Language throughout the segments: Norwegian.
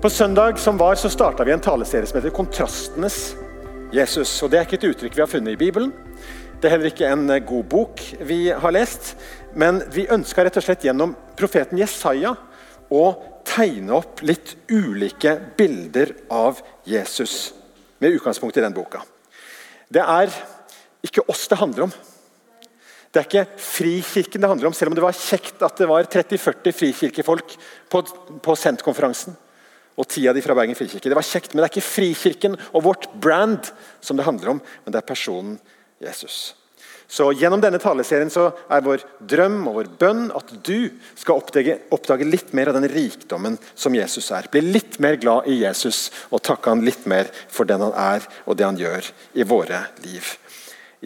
På søndag som var, så starta vi en taleserie som heter 'Kontrastenes Jesus'. og Det er ikke et uttrykk vi har funnet i Bibelen. Det er heller ikke en god bok vi har lest. Men vi ønska rett og slett gjennom profeten Jesaja å tegne opp litt ulike bilder av Jesus, med utgangspunkt i den boka. Det er ikke oss det handler om. Det er ikke Frikirken det handler om, selv om det var kjekt at det var 30-40 frikirkefolk på, på Sent-konferansen og tida di fra Bergen frikirke. Det var kjekt, men det er ikke Frikirken og vårt brand som det handler om, men det er personen Jesus. Så Gjennom denne taleserien så er vår drøm og vår bønn at du skal oppdage, oppdage, litt mer av den rikdommen som Jesus er. Bli litt mer glad i Jesus og takke han litt mer for den han er og det han gjør i våre liv.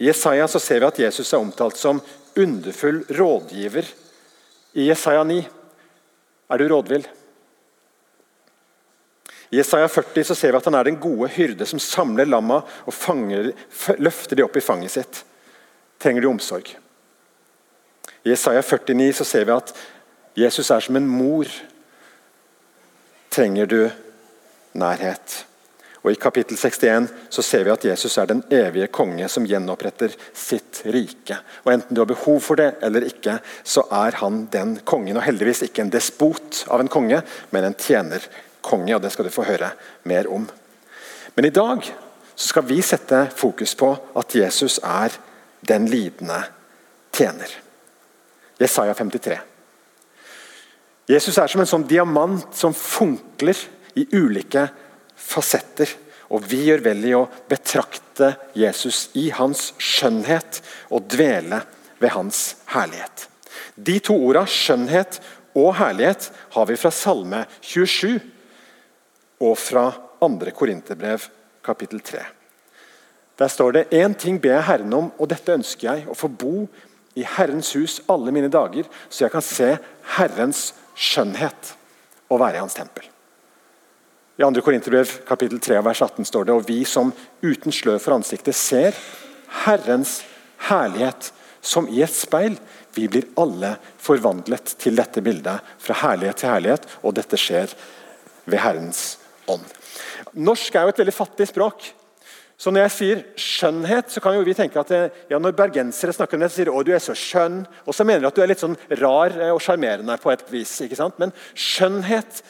I Jesaja så ser vi at Jesus er omtalt som underfull rådgiver. I Jesaja 9 er du rådvill. I Jesaja 40 så ser vi at han er den gode hyrde som samler lamma og fanger, løfter de opp i fanget sitt. Trenger de omsorg? I Jesaja 49 så ser vi at Jesus er som en mor. Trenger du nærhet? Og I kapittel 61 så ser vi at Jesus er den evige konge som gjenoppretter sitt rike. Og Enten du har behov for det eller ikke, så er han den kongen. Og heldigvis ikke en despot av en konge, men en tjener konge, og det skal du få høre mer om. Men i dag skal vi sette fokus på at Jesus er den lidende tjener. Jesaja 53. Jesus er som en sånn diamant som funkler i ulike fasetter. Og vi gjør vel i å betrakte Jesus i hans skjønnhet og dvele ved hans herlighet. De to orda, skjønnhet og herlighet, har vi fra Salme 27, og fra 2. Korinterbrev kapittel 3. Der står det én ting ber jeg Herren om, og dette ønsker jeg, å få bo i Herrens hus alle mine dager, så jeg kan se Herrens skjønnhet og være i hans tempel. I 2. Korinterbrev kapittel 3 vers 18 står det og vi som uten slør for ansiktet ser Herrens herlighet som i et speil. Vi blir alle forvandlet til dette bildet, fra herlighet til herlighet, og dette skjer ved Herrens ånd. Norsk er jo et veldig fattig språk. Så Når jeg sier skjønnhet, så kan jo vi tenke at det, ja, når bergensere snakker om det, så sier de å, du er så skjønn. Og så mener de at du er litt sånn rar eh, og sjarmerende på et vis. ikke sant? Men skjønnhet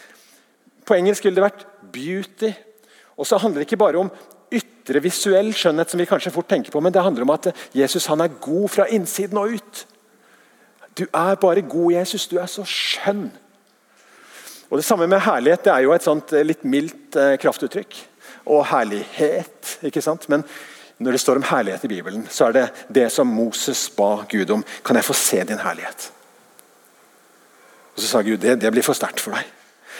På engelsk ville det vært beauty. Og så handler det ikke bare om ytre visuell skjønnhet, som vi kanskje fort tenker på, men det handler om at Jesus han er god fra innsiden og ut. Du er bare god, Jesus. Du er så skjønn. Og Det samme med herlighet. Det er jo et sånt eh, litt mildt eh, kraftuttrykk. Og herlighet. ikke sant? Men når det står om herlighet i Bibelen, så er det det som Moses ba Gud om. Kan jeg få se din herlighet? Og Så sa Gud det, det blir for sterkt for deg.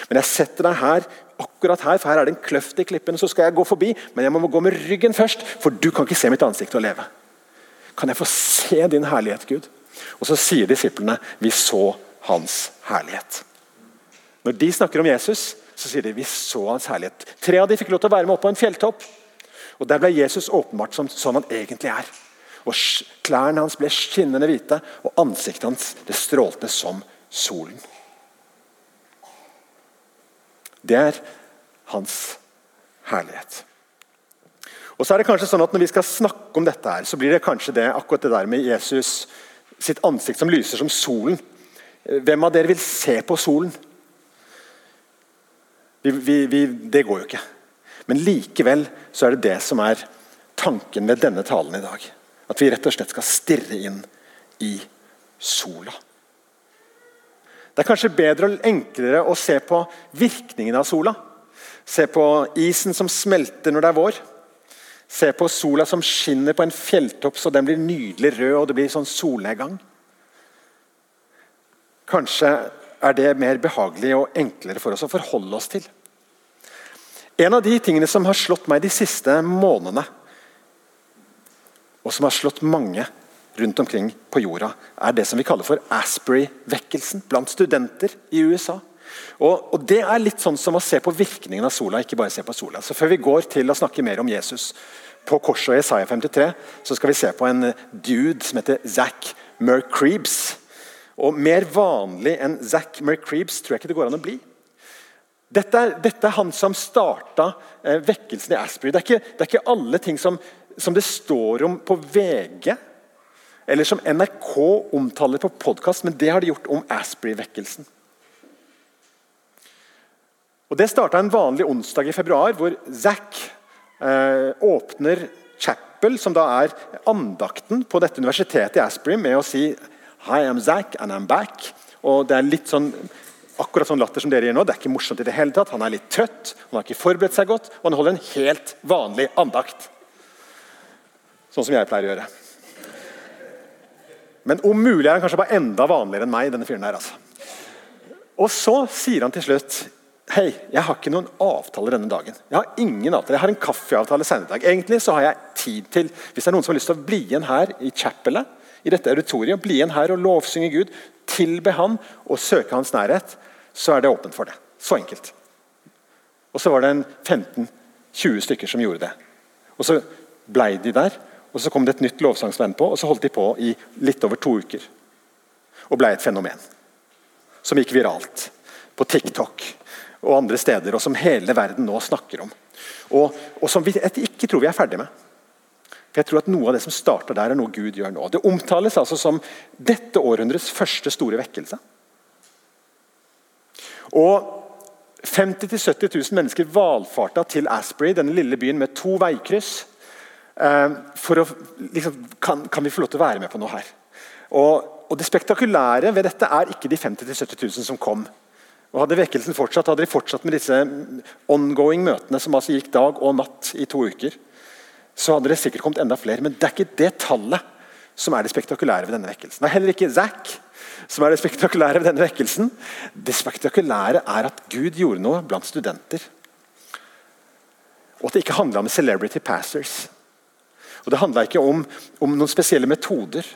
Men jeg setter deg her, akkurat her, for her er det en kløft i klippen. Så skal jeg gå forbi, men jeg må gå med ryggen først, for du kan ikke se mitt ansikt og leve. Kan jeg få se din herlighet, Gud? Og Så sier disiplene vi så hans herlighet. Når de snakker om Jesus, så sier de vi så hans herlighet. Tre av de fikk lov til å være med opp på en fjelltopp. Og Der ble Jesus åpenbart som sånn han egentlig er. Og Klærne hans ble skinnende hvite, og ansiktet hans det strålte som solen. Det er hans herlighet. Og så er det kanskje sånn at Når vi skal snakke om dette, her, så blir det kanskje det akkurat det der med Jesus sitt ansikt som lyser som solen. Hvem av dere vil se på solen? Vi, vi, vi, det går jo ikke. Men likevel så er det det som er tanken ved denne talen i dag. At vi rett og slett skal stirre inn i sola. Det er kanskje bedre og enklere å se på virkningen av sola. Se på isen som smelter når det er vår. Se på sola som skinner på en fjelltopp så den blir nydelig rød og det blir sånn solnedgang. Kanskje er det mer behagelig og enklere for oss å forholde oss til. En av de tingene som har slått meg de siste månedene, og som har slått mange rundt omkring på jorda, er det som vi kaller for Asprey-vekkelsen blant studenter i USA. Og, og, Det er litt sånn som å se på virkningen av sola, ikke bare se på sola. Så Før vi går til å snakke mer om Jesus på korset og Jesaja 53, så skal vi se på en dude som heter Zack Mercreebs. Og Mer vanlig enn Zack McCreebs tror jeg ikke det går an å bli. Dette er, dette er han som starta eh, vekkelsen i Asbury. Det er ikke, det er ikke alle ting som, som, det står om på VG, eller som NRK omtaler på podkast, men det har de gjort om Asbury-vekkelsen. Og Det starta en vanlig onsdag i februar, hvor Zack eh, åpner Chapel, som da er andakten på dette universitetet i Asbury, med å si Hi, I'm Zack, and I'm back. Og det er litt sånn akkurat sånn latter som dere gjør nå. Det er ikke morsomt i det hele tatt. Han er litt trøtt, han har ikke forberedt seg godt, og han holder en helt vanlig andakt. Sånn som jeg pleier å gjøre. Men om mulig er han kanskje bare enda vanligere enn meg. denne fyren her, altså. Og så sier han til slutt Hei, jeg har ikke noen avtale denne dagen. Jeg har ingen avtale. Jeg har en kaffeavtale senere i dag. Egentlig så har jeg tid til Hvis det er noen som har lyst til å bli igjen her i chapelet, i dette auditoriet, bli igjen her og lovsynge Gud, tilbe Han og søke Hans nærhet, så er det åpent for det. Så enkelt. Og så var det en 15-20 stykker som gjorde det. Og så blei de der, og så kom det et nytt lovsangsvenn på, og så holdt de på i litt over to uker. Og blei et fenomen. Som gikk viralt på TikTok og andre steder, og som hele verden nå snakker om. Og, og som vi ikke tror vi er ferdig med. For jeg tror at Noe av det som starter der, er noe Gud gjør nå. Det omtales altså som dette århundrets første store vekkelse. Og 50 000-70 000 mennesker valfarta til Asbury, denne lille byen med to veikryss. Eh, for å, liksom, kan, kan, vi få lov til å være med på noe her? Og, og Det spektakulære ved dette er ikke de 50 000-70 000 som kom. Og Hadde vekkelsen fortsatt, hadde de fortsatt med disse ongoing møtene som altså gikk dag og natt i to uker. Så hadde det sikkert kommet enda flere, men det er ikke det tallet som er det spektakulære ved denne vekkelsen. Det er heller ikke Zack som er det spektakulære ved denne vekkelsen. Det spektakulære er at Gud gjorde noe blant studenter. Og at det ikke handla om celebrity pastors. Og Det handla ikke om, om, noen spesielle metoder.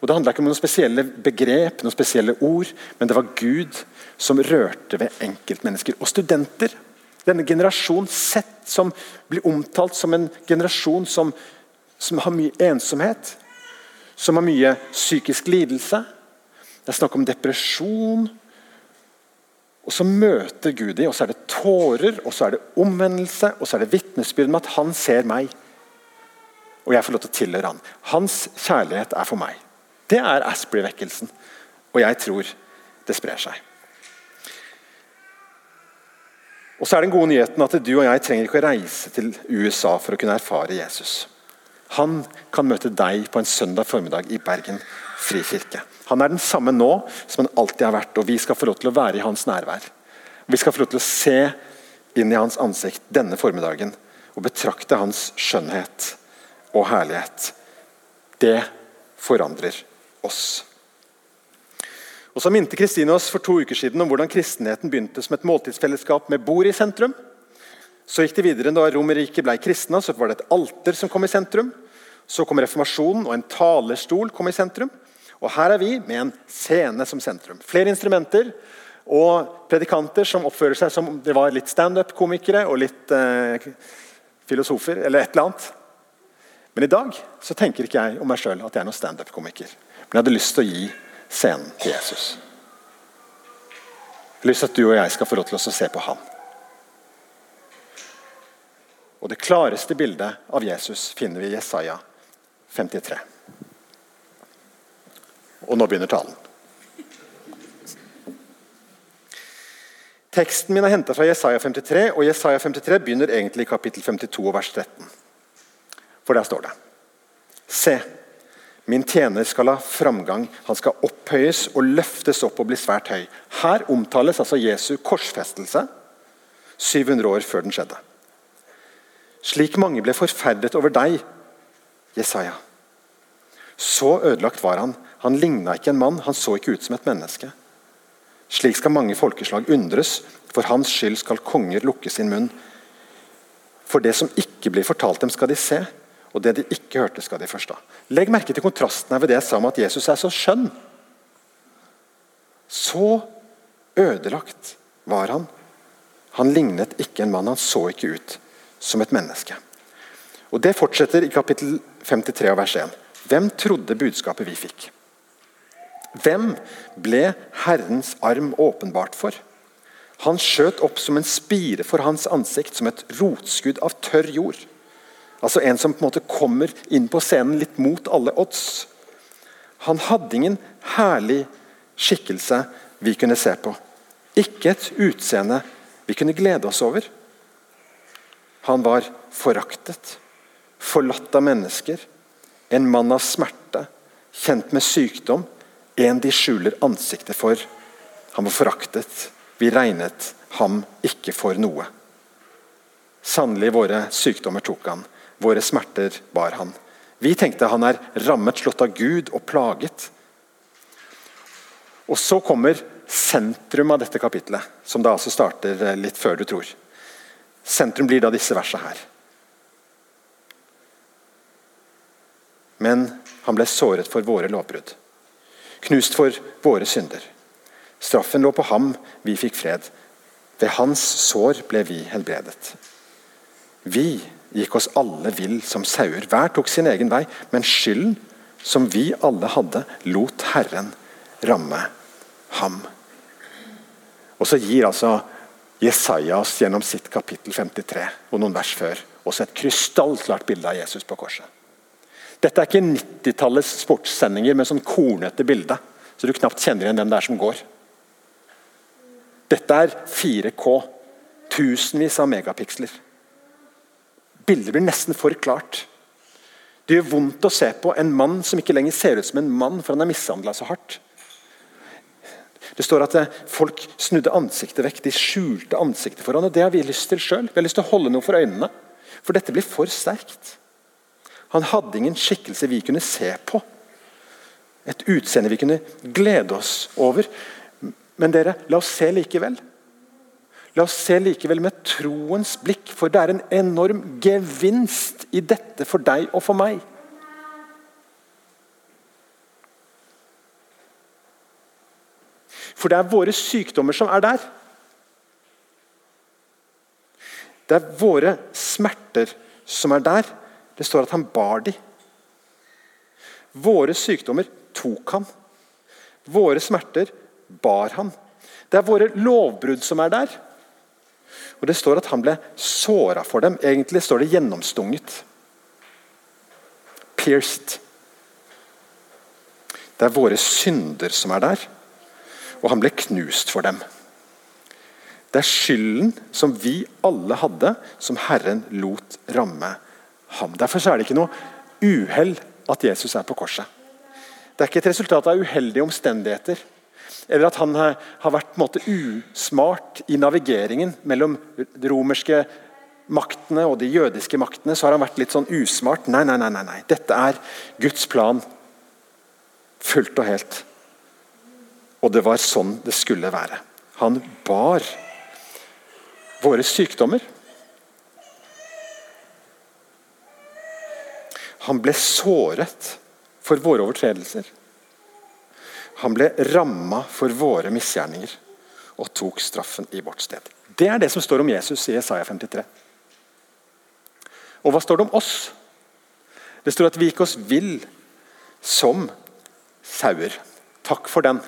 Og Det handla ikke om noen spesielle begrep, noen spesielle ord, men det var Gud som rørte ved enkeltmennesker. Og studenter, denne generasjon sett som blir omtalt som en generasjon som, som har mye ensomhet, som har mye psykisk lidelse, det er snakk om depresjon. Og Så møter Gud dem, og så er det tårer, og så er det omvendelse og så er det vitnesbyrd om at han ser meg. Og jeg får lov til å tilhøre han. Hans kjærlighet er for meg. Det er Asprey-vekkelsen, Og jeg tror det sprer seg. Og så er Den gode nyheten at du og jeg trenger ikke å reise til USA for å kunne erfare Jesus. Han kan møte deg på en søndag formiddag i Bergen frikirke. Han er den samme nå som han alltid har vært, og vi skal få lov til å være i hans nærvær. Vi skal få lov til å se inn i hans ansikt denne formiddagen og betrakte hans skjønnhet og herlighet. Det forandrer oss. Og Så minte Kristine oss for to uker siden om hvordan kristenheten begynte som et måltidsfellesskap med bord i sentrum. Så gikk det videre Da Romerriket ble kristna, så var det et alter som kom i sentrum. Så kom reformasjonen, og en talerstol kom i sentrum. Og Her er vi med en scene som sentrum. Flere instrumenter og predikanter som oppfører seg som om det var litt standup-komikere og litt eh, filosofer eller et eller annet. Men i dag så tenker ikke jeg om meg sjøl at jeg er noen standup-komiker. Men jeg hadde lyst til å gi scenen til Jesus. Jeg har lyst til at du og jeg skal få lov til å se på ham. Og Det klareste bildet av Jesus finner vi i Jesaja 53. Og nå begynner talen. Teksten min er henta fra Jesaja 53, og Jesaja 53 begynner egentlig i kapittel 52 vers 13. For der står det Se, min tjener skal ha framgang, han skal opphøyes og løftes opp og bli svært høy. Her omtales altså Jesu korsfestelse 700 år før den skjedde. Slik mange ble forferdet over deg, Jesaja. Så ødelagt var han han ligna ikke en mann, han så ikke ut som et menneske. Slik skal mange folkeslag undres, for hans skyld skal konger lukke sin munn. For det som ikke blir fortalt dem, skal de se, og det de ikke hørte, skal de forstå. Legg merke til kontrasten her ved det jeg sa om at Jesus er så skjønn. Så ødelagt var han. Han lignet ikke en mann, han så ikke ut som et menneske. Og Det fortsetter i kapittel 53 vers 1. Hvem trodde budskapet vi fikk? Hvem ble Herrens arm åpenbart for? Han skjøt opp som en spire for hans ansikt, som et rotskudd av tørr jord. Altså En som på en måte kommer inn på scenen litt mot alle odds. Han hadde ingen herlig skikkelse vi kunne se på. Ikke et utseende vi kunne glede oss over. Han var foraktet, forlatt av mennesker, en mann av smerte, kjent med sykdom, en de skjuler ansiktet for. Han var foraktet, vi regnet ham ikke for noe. Sannelig våre sykdommer tok han, våre smerter bar han. Vi tenkte han er rammet, slått av Gud og plaget. Og Så kommer sentrum av dette kapitlet, som da altså starter litt før du tror. Sentrum blir da disse versene her. Men han ble såret for våre lovbrudd, knust for våre synder. Straffen lå på ham, vi fikk fred. Ved hans sår ble vi helbredet. Vi gikk oss alle vill som sauer. Hver tok sin egen vei. Men skylden som vi alle hadde, lot Herren ramme ham. Og så gir altså Jesaja gjennom sitt kapittel 53 og noen vers før også et krystallklart bilde av Jesus på korset. Dette er ikke 90-tallets sportssendinger med sånn kornete bilde, så du knapt kjenner igjen hvem det er som går. Dette er 4K. Tusenvis av megapiksler. Bildet blir nesten for klart. Det gjør vondt å se på en mann som ikke lenger ser ut som en mann, for han er mishandla så hardt. Det står at eh, folk snudde ansiktet vekk. De skjulte ansiktet for han, og Det har vi lyst til sjøl. Vi har lyst til å holde noe for øynene. For dette blir for sterkt. Han hadde ingen skikkelse vi kunne se på. Et utseende vi kunne glede oss over. Men dere, la oss se likevel. La oss se likevel med troens blikk, for det er en enorm gevinst i dette for deg og for meg. For det er våre sykdommer som er der. Det er våre smerter som er der. Det står at han bar de. Våre sykdommer tok han. Våre smerter bar han. Det er våre lovbrudd som er der. Og Det står at han ble såra for dem. Egentlig står det gjennomstunget. Pierced. Det er våre synder som er der, og han ble knust for dem. Det er skylden som vi alle hadde, som Herren lot ramme ham. Derfor er det ikke noe uhell at Jesus er på korset. Det er ikke et resultat av uheldige omstendigheter. Eller at han har vært måte usmart i navigeringen mellom de romerske maktene og de jødiske maktene. så har han vært litt sånn usmart. Nei, nei. nei, nei. Dette er Guds plan fullt og helt. Og det var sånn det skulle være. Han bar våre sykdommer. Han ble såret for våre overtredelser. Han ble ramma for våre misgjerninger og tok straffen i vårt sted. Det er det som står om Jesus i Isaiah 53. Og hva står det om oss? Det står at vi gikk oss vill som sauer. Takk for den.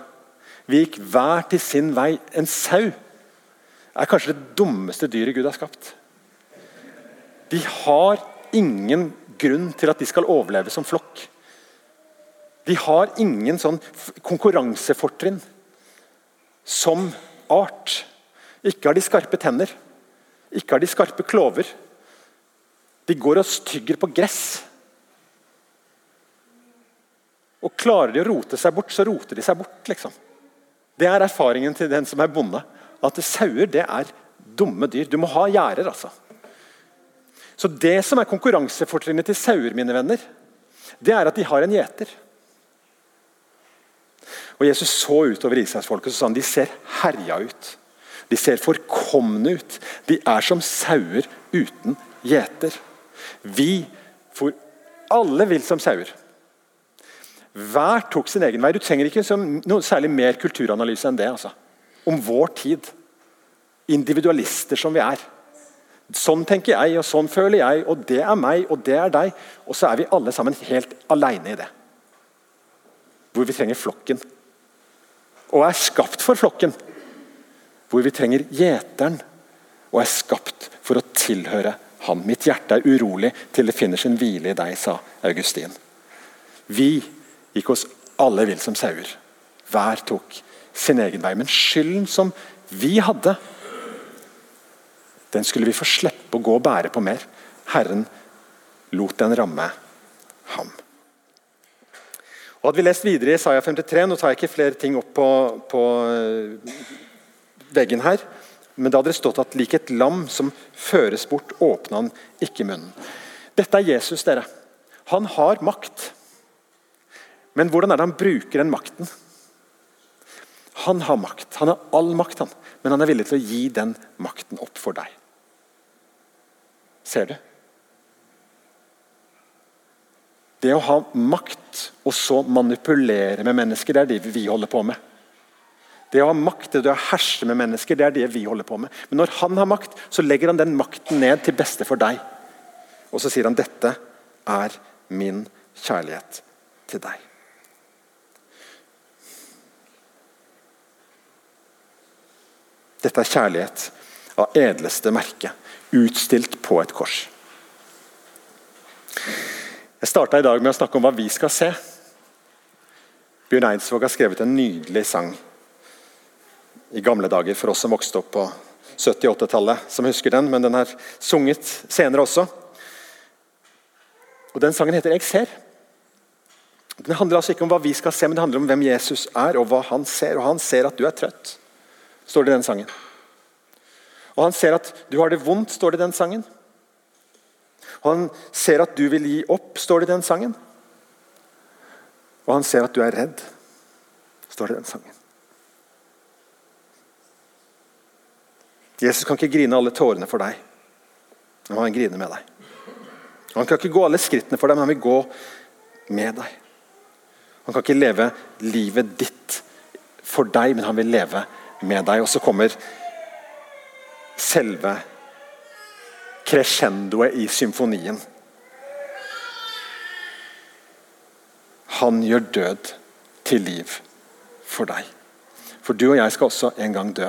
Vi gikk hver til sin vei. En sau er kanskje det dummeste dyret Gud har skapt. De har ingen grunn til at de skal overleve som flokk. De har ingen sånn konkurransefortrinn som art. Ikke har de skarpe tenner. Ikke har de skarpe klover. De går og stygger på gress. Og Klarer de å rote seg bort, så roter de seg bort. liksom. Det er erfaringen til den som er bonde. At sauer det er dumme dyr. Du må ha gjerder, altså. Så Det som er konkurransefortrinnet til sauer, mine venner, det er at de har en gjeter. Og Jesus så utover Israelsfolket og sa han, de ser herja ut. De ser forkomne ut. De er som sauer uten gjeter. Vi for alle vil som sauer. Hver tok sin egen vei. Du trenger ikke noe særlig mer kulturanalyse enn det. Altså. Om vår tid. Individualister som vi er. Sånn tenker jeg, og sånn føler jeg, og det er meg, og det er deg. Og så er vi alle sammen helt aleine i det. Hvor vi trenger flokken og er skapt for flokken. hvor vi trenger gjeteren og er skapt for å tilhøre Han. Mitt hjerte er urolig til det finner sin hvile i deg, sa Augustin. Vi gikk oss alle vill som sauer. Hver tok sin egen vei. Men skylden som vi hadde, den skulle vi få slippe å gå og bære på mer. Herren lot den ramme ham. Og Hadde vi lest videre i Isaiah 53 Nå tar jeg ikke flere ting opp på, på eh, veggen her. Men det hadde stått at lik et lam som føres bort, åpna han ikke munnen. Dette er Jesus, dere. Han har makt. Men hvordan er det han bruker den makten? Han har makt. Han har all makt, han. men han er villig til å gi den makten opp for deg. Ser du? Det å ha makt og så manipulere med mennesker, det er det vi holder på med. Det å ha makt, det å herse med mennesker, det er det vi holder på med. Men når han har makt, så legger han den makten ned til beste for deg. Og så sier han dette er min kjærlighet til deg. Dette er kjærlighet av edleste merke, utstilt på et kors. Jeg starta i dag med å snakke om hva vi skal se. Bjørn Eidsvåg har skrevet en nydelig sang i gamle dager for oss som vokste opp på 70-80-tallet, som husker den, men den er sunget senere også. Og Den sangen heter 'Jeg ser'. Den handler altså ikke om hva vi skal se, men det handler om hvem Jesus er, og hva han ser. Og han ser at du er trøtt står det i den sangen. Og Han ser at du har det vondt, står det i den sangen. Og Han ser at du vil gi opp, står det i den sangen. Og han ser at du er redd, står det i den sangen. Jesus kan ikke grine alle tårene for deg, men han griner med deg. Han kan ikke gå alle skrittene for deg, men han vil gå med deg. Han kan ikke leve livet ditt for deg, men han vil leve med deg. Og så kommer selve crescendoet i symfonien. Han gjør død til liv for deg. For du og jeg skal også en gang dø.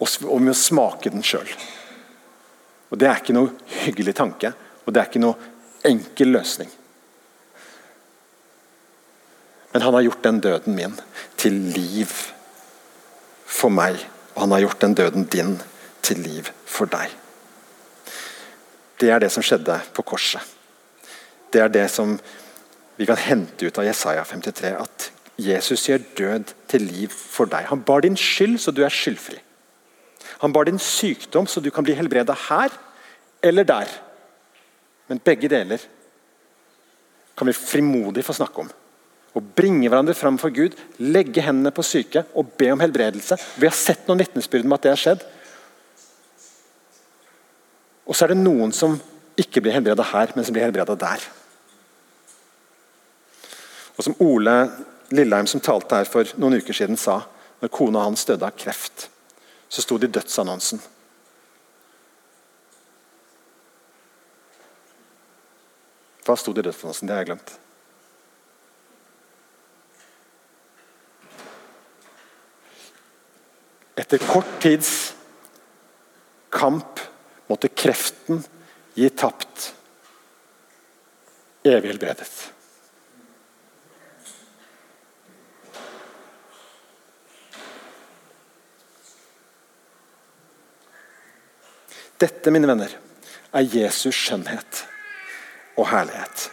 Og vi må smake den sjøl. Det er ikke noe hyggelig tanke, og det er ikke noe enkel løsning. Men han har gjort den døden min til liv for meg. Og han har gjort den døden din til liv for deg. Det er det som skjedde på korset. Det er det som vi kan hente ut av Jesaja 53. At Jesus gjør død til liv for deg. Han bar din skyld, så du er skyldfri. Han bar din sykdom, så du kan bli helbreda her eller der. Men begge deler kan vi frimodig få snakke om og bringe hverandre fram for Gud, legge hendene på syke og be om helbredelse. Vi har sett noen vitnesbyrd om at det har skjedd. Og så er det noen som ikke blir helbreda her, men som blir helbreda der. Og Som Ole Lilleheim, som talte her for noen uker siden, sa når kona hans døde av kreft, så sto det i dødsannonsen Hva sto det i dødsannonsen? Det har jeg glemt. Etter kort tids kamp måtte kreften gi tapt. Evig helbredet. Dette, mine venner, er Jesus' skjønnhet og herlighet.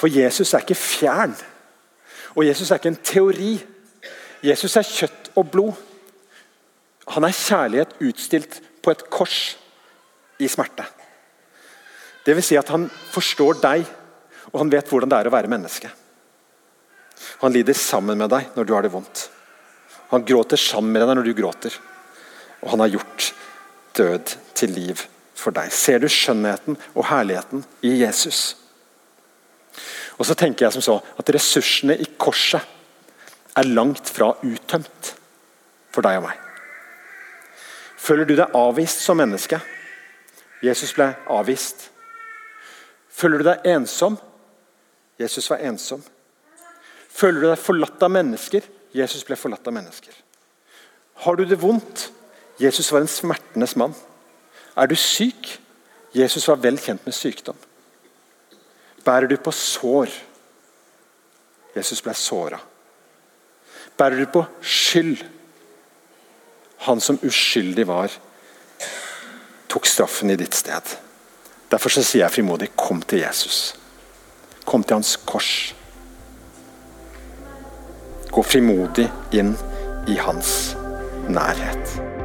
For Jesus er ikke fjern. Og Jesus er ikke en teori. Jesus er kjøtt og blod. Han er kjærlighet utstilt på et kors i smerte. Det vil si at han forstår deg, og han vet hvordan det er å være menneske. Han lider sammen med deg når du har det vondt. Han gråter sammen med deg når du gråter. Og han har gjort død til liv for deg. Ser du skjønnheten og herligheten i Jesus? Og så tenker jeg som så at ressursene i korset er langt fra uttømt for deg og meg. Føler du deg avvist som menneske? Jesus ble avvist. Føler du deg ensom? Jesus var ensom. Føler du deg forlatt av mennesker? Jesus ble forlatt av mennesker. Har du det vondt? Jesus var en smertenes mann. Er du syk? Jesus var vel kjent med sykdom. Bærer du på sår? Jesus ble såra. Bærer du på skyld? Han som uskyldig var, tok straffen i ditt sted. Derfor så sier jeg frimodig kom til Jesus. Kom til hans kors. Gå frimodig inn i hans nærhet.